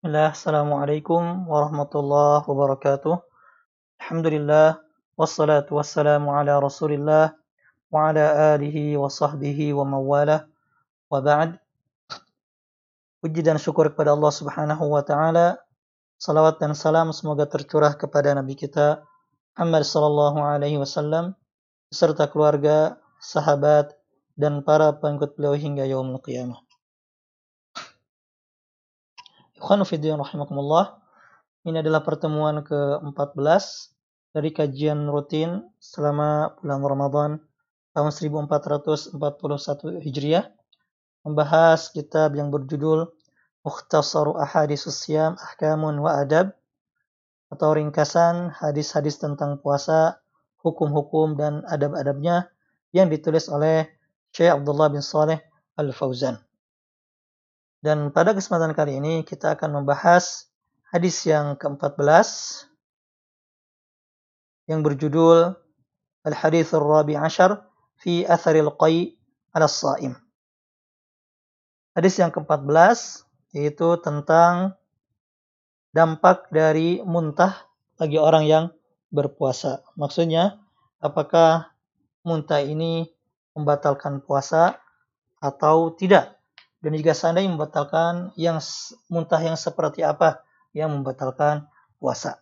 Bismillah, Assalamualaikum warahmatullahi wabarakatuh. Alhamdulillah, wassalatu wassalamu ala rasulillah wa ala alihi wa sahbihi wa mawala wa ba'd. Puji dan syukur kepada Allah subhanahu wa ta'ala. Salawat dan salam semoga tercurah kepada Nabi kita Muhammad sallallahu alaihi wasallam beserta keluarga, sahabat, dan para pengikut beliau hingga yaumul qiyamah. Ikhwanu fiddin rahimakumullah. Ini adalah pertemuan ke-14 dari kajian rutin selama bulan Ramadan tahun 1441 Hijriah membahas kitab yang berjudul Mukhtasaru Ahaditsus Siyam Ahkamun wa Adab atau ringkasan hadis-hadis tentang puasa, hukum-hukum dan adab-adabnya yang ditulis oleh Syekh Abdullah bin Saleh Al-Fauzan. Dan pada kesempatan kali ini kita akan membahas hadis yang ke-14 yang berjudul Al-Hadis Ar-Rabi Ashar fi Atharil Qai ala Saim. Hadis yang ke-14 yaitu tentang dampak dari muntah bagi orang yang berpuasa. Maksudnya, apakah muntah ini membatalkan puasa atau tidak? Dan jika seandainya membatalkan yang muntah yang seperti apa yang membatalkan puasa.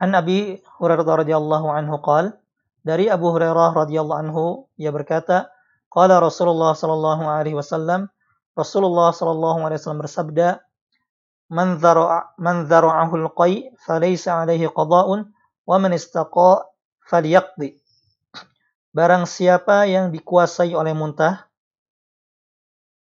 An Nabi Hurairah radhiyallahu anhu qal dari Abu Hurairah radhiyallahu anhu ia berkata qala Rasulullah sallallahu alaihi wasallam Rasulullah sallallahu alaihi wasallam bersabda man dzara'a man dzara'ahu al-qai falaysa alaihi qada'un wa man istaqa falyaqdi Barang siapa yang dikuasai oleh muntah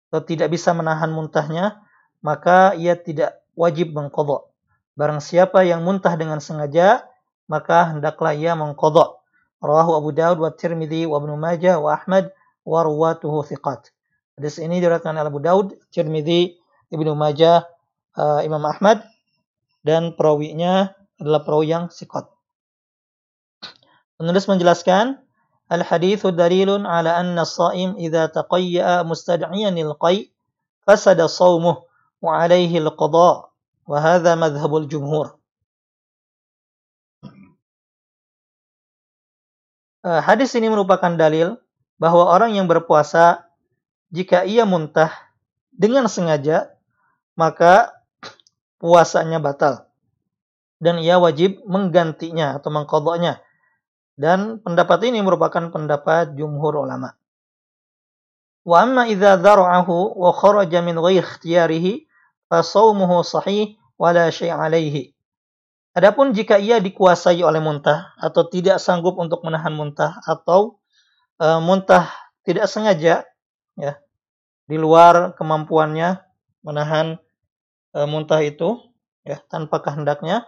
atau tidak bisa menahan muntahnya, maka ia tidak wajib mengkodok. Barang siapa yang muntah dengan sengaja, maka hendaklah ia mengkodok. Rawahu Abu Dawud wa Tirmidzi wa Ibnu Majah wa Ahmad wa ruwatuhu thiqat. Hadis ini diriwayatkan oleh Abu Dawud, Tirmidzi, Ibnu Majah, uh, Imam Ahmad dan perawinya adalah perawi yang sikot. Penulis menjelaskan الحديث دليل على أن الصائم إذا تقيأ مستدعيا القيء فسد صومه وعليه القضاء وهذا مذهب الجمهور Hadis ini merupakan dalil bahwa orang yang berpuasa jika ia muntah dengan sengaja maka puasanya batal dan ia wajib menggantinya atau mengkodoknya dan pendapat ini merupakan pendapat jumhur ulama. Wa amma idza dhara'ahu wa kharaja min ghairi ikhtiyarihi fa shaumuhu sahih wa la syai' alaihi. Adapun jika ia dikuasai oleh muntah atau tidak sanggup untuk menahan muntah atau e, muntah tidak sengaja ya di luar kemampuannya menahan e, muntah itu ya tanpa kehendaknya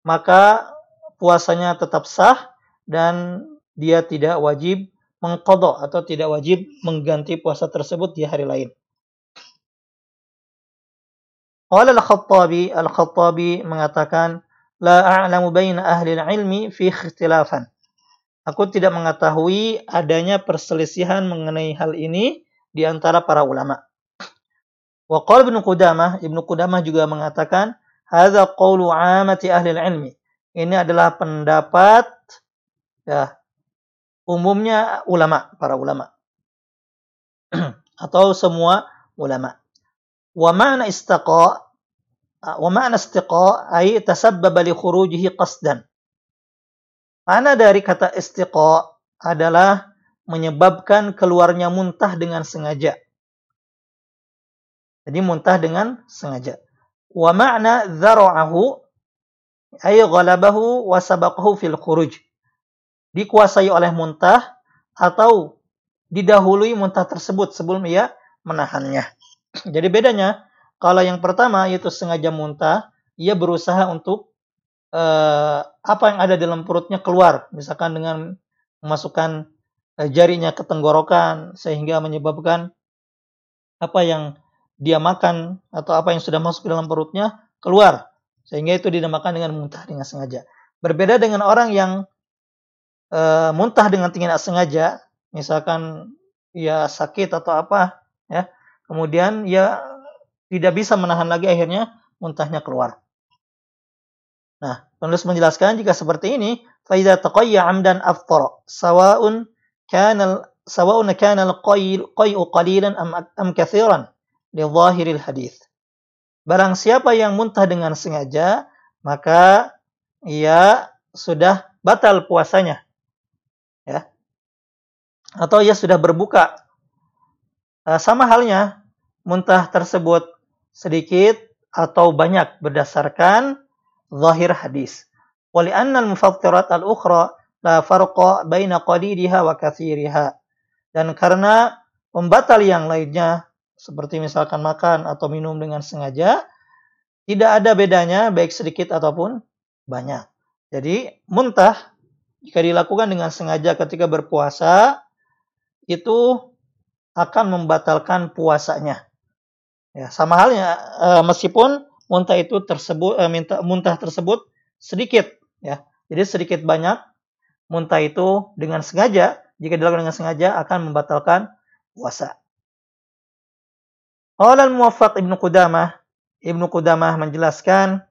maka puasanya tetap sah dan dia tidak wajib mengkodok atau tidak wajib mengganti puasa tersebut di hari lain. Qala al-Khattabi, al-Khattabi mengatakan, La a'lamu baina ahli ilmi fi ikhtilafan. Aku tidak mengetahui adanya perselisihan mengenai hal ini di antara para ulama. Wa qala Ibnu Qudamah, Ibnu Qudamah juga mengatakan, hadza qawlu 'amati ahli ilmi. Ini adalah pendapat ya. Umumnya ulama para ulama. Atau semua ulama. Wa ma'na istaqa wa ma'na istiqa ay tasabbaba li khurujihi qasdan. Mana dari kata istiqa adalah menyebabkan keluarnya muntah dengan sengaja. Jadi muntah dengan sengaja. Wa ma'na dzara'ahu ay ghalabahu wa sabaqahu fil khuruj dikuasai oleh muntah atau didahului muntah tersebut sebelum ia menahannya. Jadi bedanya kalau yang pertama yaitu sengaja muntah, ia berusaha untuk uh, apa yang ada dalam perutnya keluar, misalkan dengan memasukkan uh, jarinya ke tenggorokan sehingga menyebabkan apa yang dia makan atau apa yang sudah masuk ke dalam perutnya keluar sehingga itu dinamakan dengan muntah dengan sengaja. Berbeda dengan orang yang e, muntah dengan tidak sengaja, misalkan ya sakit atau apa, ya, kemudian ya tidak bisa menahan lagi akhirnya muntahnya keluar. Nah, penulis menjelaskan jika seperti ini, faida taqayya amdan aftara, sawa'un kana sawa'un kana al-qay'u qalilan am am katsiran li dhahiril hadis. Barang siapa yang muntah dengan sengaja, maka ia sudah batal puasanya. Ya. Atau ia sudah berbuka. Eh, sama halnya muntah tersebut sedikit atau banyak berdasarkan zahir hadis. Wali anna al-mufattirat al-ukhra la farqa baina qaliliha wa kathiriha. Dan karena pembatal yang lainnya seperti misalkan makan atau minum dengan sengaja tidak ada bedanya baik sedikit ataupun banyak. Jadi muntah jika dilakukan dengan sengaja ketika berpuasa itu akan membatalkan puasanya. Ya, sama halnya e, meskipun muntah itu tersebut e, minta muntah tersebut sedikit ya. Jadi sedikit banyak muntah itu dengan sengaja jika dilakukan dengan sengaja akan membatalkan puasa. Qala al-Muwaffaq Ibnu Qudamah Ibnu Qudamah menjelaskan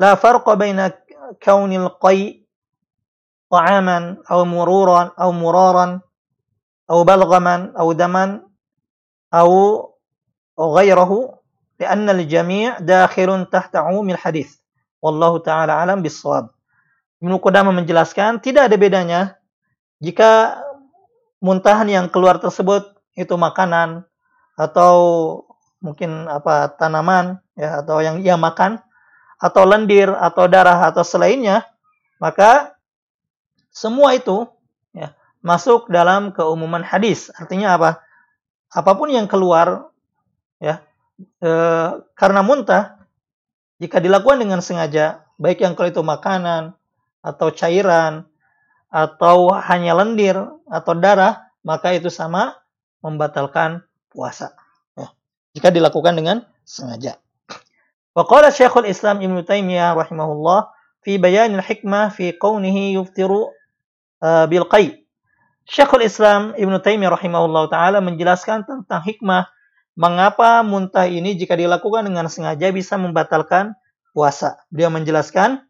la farqa baina kaunil qai ta'aman aw mururan aw muraran aw balghaman aw daman aw وغيره لأن الجميع داخل تحت عموم الحديث والله تعالى alam بالصواب Ibnu Qudamah menjelaskan tidak ada bedanya jika muntahan yang keluar tersebut itu makanan atau mungkin apa tanaman ya atau yang ia makan atau lendir atau darah atau selainnya maka semua itu ya masuk dalam keumuman hadis artinya apa apa pun yang keluar ya e, karena muntah jika dilakukan dengan sengaja baik yang kalau itu makanan atau cairan atau hanya lendir atau darah maka itu sama membatalkan puasa ya. jika dilakukan dengan sengaja Waqala Syekhul Islam Ibn Taimiyah rahimahullah fi bayanil hikmah fi qawnihi yuftiru uh, bil qay. Syekhul Islam Ibn Taimiyah rahimahullah taala menjelaskan tentang hikmah mengapa muntah ini jika dilakukan dengan sengaja bisa membatalkan puasa. Beliau menjelaskan,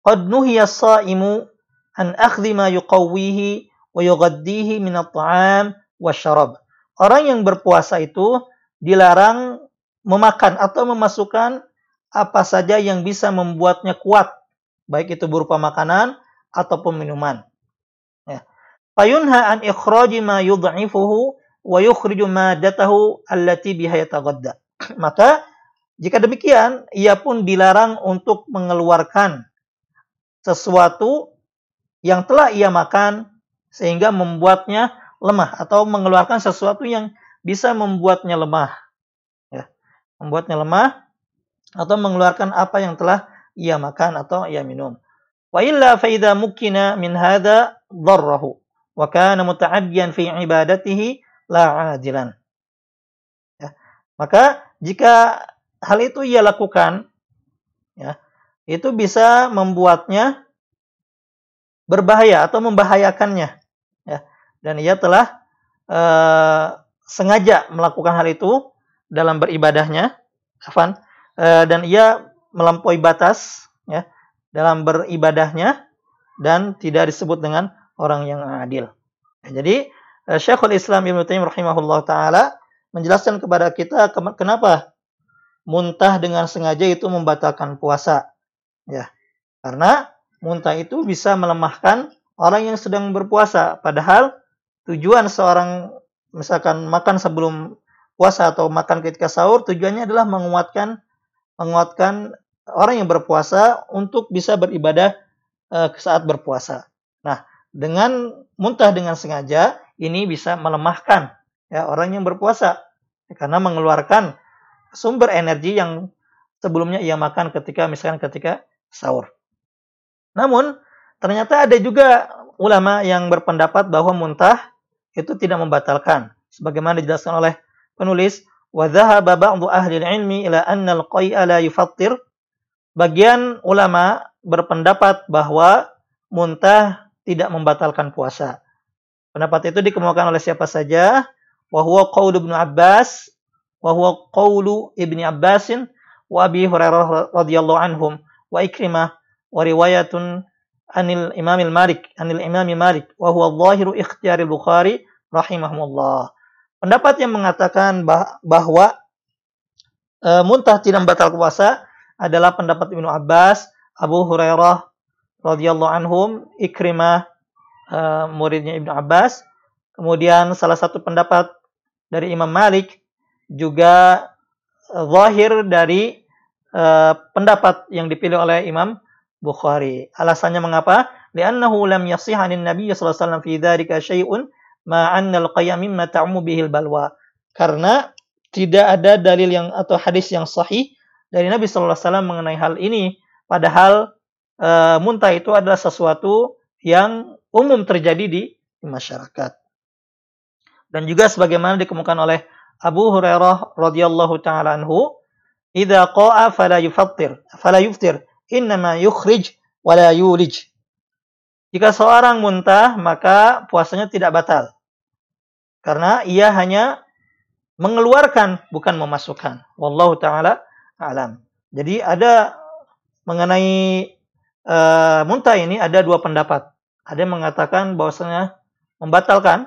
"Qad nuhiya as-sha'imu an akhdhi ma yuqawwihi wa yughaddihi min at-ta'am wasyarab." Orang yang berpuasa itu dilarang memakan atau memasukkan apa saja yang bisa membuatnya kuat, baik itu berupa makanan ataupun minuman. Ya. Fayunha an ikhraji ma yudha'ifuhu wa yukhriju madatahu allati biha. Maka jika demikian, ia pun dilarang untuk mengeluarkan sesuatu yang telah ia makan sehingga membuatnya lemah atau mengeluarkan sesuatu yang bisa membuatnya lemah. Ya, membuatnya lemah atau mengeluarkan apa yang telah ia makan atau ia minum. Idza mukina min hadza dharrahu wa kana muta'addiyan fi ibadatihi la ajilan. Ya. Maka jika hal itu ia lakukan, ya, itu bisa membuatnya berbahaya atau membahayakannya. Ya. Dan ia telah uh, sengaja melakukan hal itu dalam beribadahnya, afan, uh, dan ia melampaui batas, ya, dalam beribadahnya dan tidak disebut dengan orang yang adil. jadi Eh, Syekhul Islam Ibnu Taimiyah rahimahullah taala menjelaskan kepada kita kenapa muntah dengan sengaja itu membatalkan puasa. Ya. Karena muntah itu bisa melemahkan orang yang sedang berpuasa padahal tujuan seorang misalkan makan sebelum puasa atau makan ketika sahur tujuannya adalah menguatkan menguatkan orang yang berpuasa untuk bisa beribadah uh, saat berpuasa. Nah, dengan muntah dengan sengaja ini bisa melemahkan ya orang yang berpuasa karena mengeluarkan sumber energi yang sebelumnya ia makan ketika misalkan ketika sahur. Namun ternyata ada juga ulama yang berpendapat bahwa muntah itu tidak membatalkan sebagaimana dijelaskan oleh penulis wa dhahaba ba'du ahli ilmi ila anna al-qai'a la yufattir bagian ulama berpendapat bahwa muntah tidak membatalkan puasa Pendapat itu dikemukakan oleh siapa saja. Wahwa qaul Ibnu Abbas wa huwa qawlu Ibni Abbasin wa Abi Hurairah radhiyallahu anhum wa Ikrimah wa riwayatun anil Imam Malik anil Imam Malik wa huwa zahiru ikhtiyar Bukhari rahimahumullah. Pendapat yang mengatakan bahwa e, muntah tidak batal puasa adalah pendapat Ibnu Abbas, Abu Hurairah radhiyallahu anhum, Ikrimah e, muridnya Ibnu Abbas. Kemudian salah satu pendapat dari Imam Malik juga e, zahir dari e, pendapat yang dipilih oleh Imam Bukhari. Alasannya mengapa? Li'annahu lam yasih Nabi sallallahu alaihi wasallam fi dzalika syai'un ma 'anna al-qayyam mimma ta'mu bihil balwa. Karena tidak ada dalil yang atau hadis yang sahih dari Nabi sallallahu alaihi wasallam mengenai hal ini. Padahal e, muntah itu adalah sesuatu yang umum terjadi di, masyarakat. Dan juga sebagaimana dikemukakan oleh Abu Hurairah radhiyallahu taala anhu, "Idza qa'a fala yufattir, fala yuftir." innama yukhrij wala yulij. Jika seorang muntah, maka puasanya tidak batal. Karena ia hanya mengeluarkan, bukan memasukkan. Wallahu ta'ala alam. Jadi ada mengenai uh, muntah ini ada dua pendapat. Ada yang mengatakan bahwasanya membatalkan,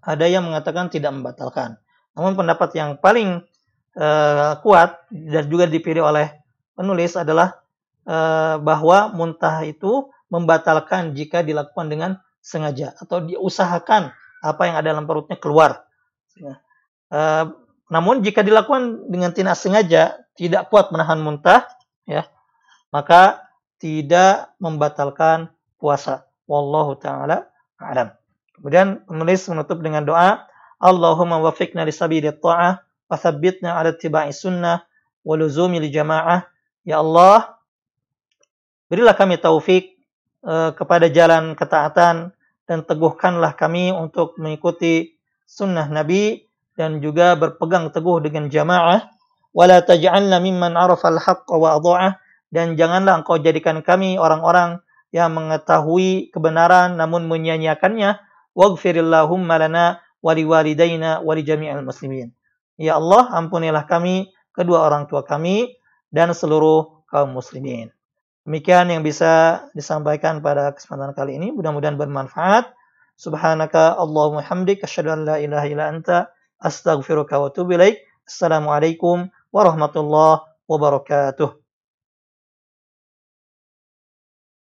ada yang mengatakan tidak membatalkan. Namun pendapat yang paling uh, kuat dan juga dipilih oleh penulis adalah Eh, bahwa muntah itu membatalkan jika dilakukan dengan sengaja atau diusahakan apa yang ada dalam perutnya keluar. Uh, namun jika dilakukan dengan tidak sengaja, tidak kuat menahan muntah, ya, maka tidak membatalkan puasa. Wallahu taala alam. Kemudian penulis menutup dengan doa, Allahumma wafiqna li sabili ta'ah wa thabbitna ala tiba'i sunnah wa luzumi li jama'ah. Ya Allah, Berilah kami taufik uh, kepada jalan ketaatan dan teguhkanlah kami untuk mengikuti sunnah Nabi dan juga berpegang teguh dengan jamaah. Wala taj'alna mimman arafa al-haqqa wa adha'ah dan janganlah engkau jadikan kami orang-orang yang mengetahui kebenaran namun menyia-nyiakannya. Waghfirillahumma lana wa liwalidayna wa li jami'il muslimin. Ya Allah, ampunilah kami, kedua orang tua kami dan seluruh kaum muslimin. Demikian yang bisa disampaikan pada kesempatan kali ini. Mudah-mudahan bermanfaat. Subhanaka Allahumma hamdik. Asyadu an la ilaha illa anta. Ilaik. Assalamualaikum warahmatullahi wabarakatuh.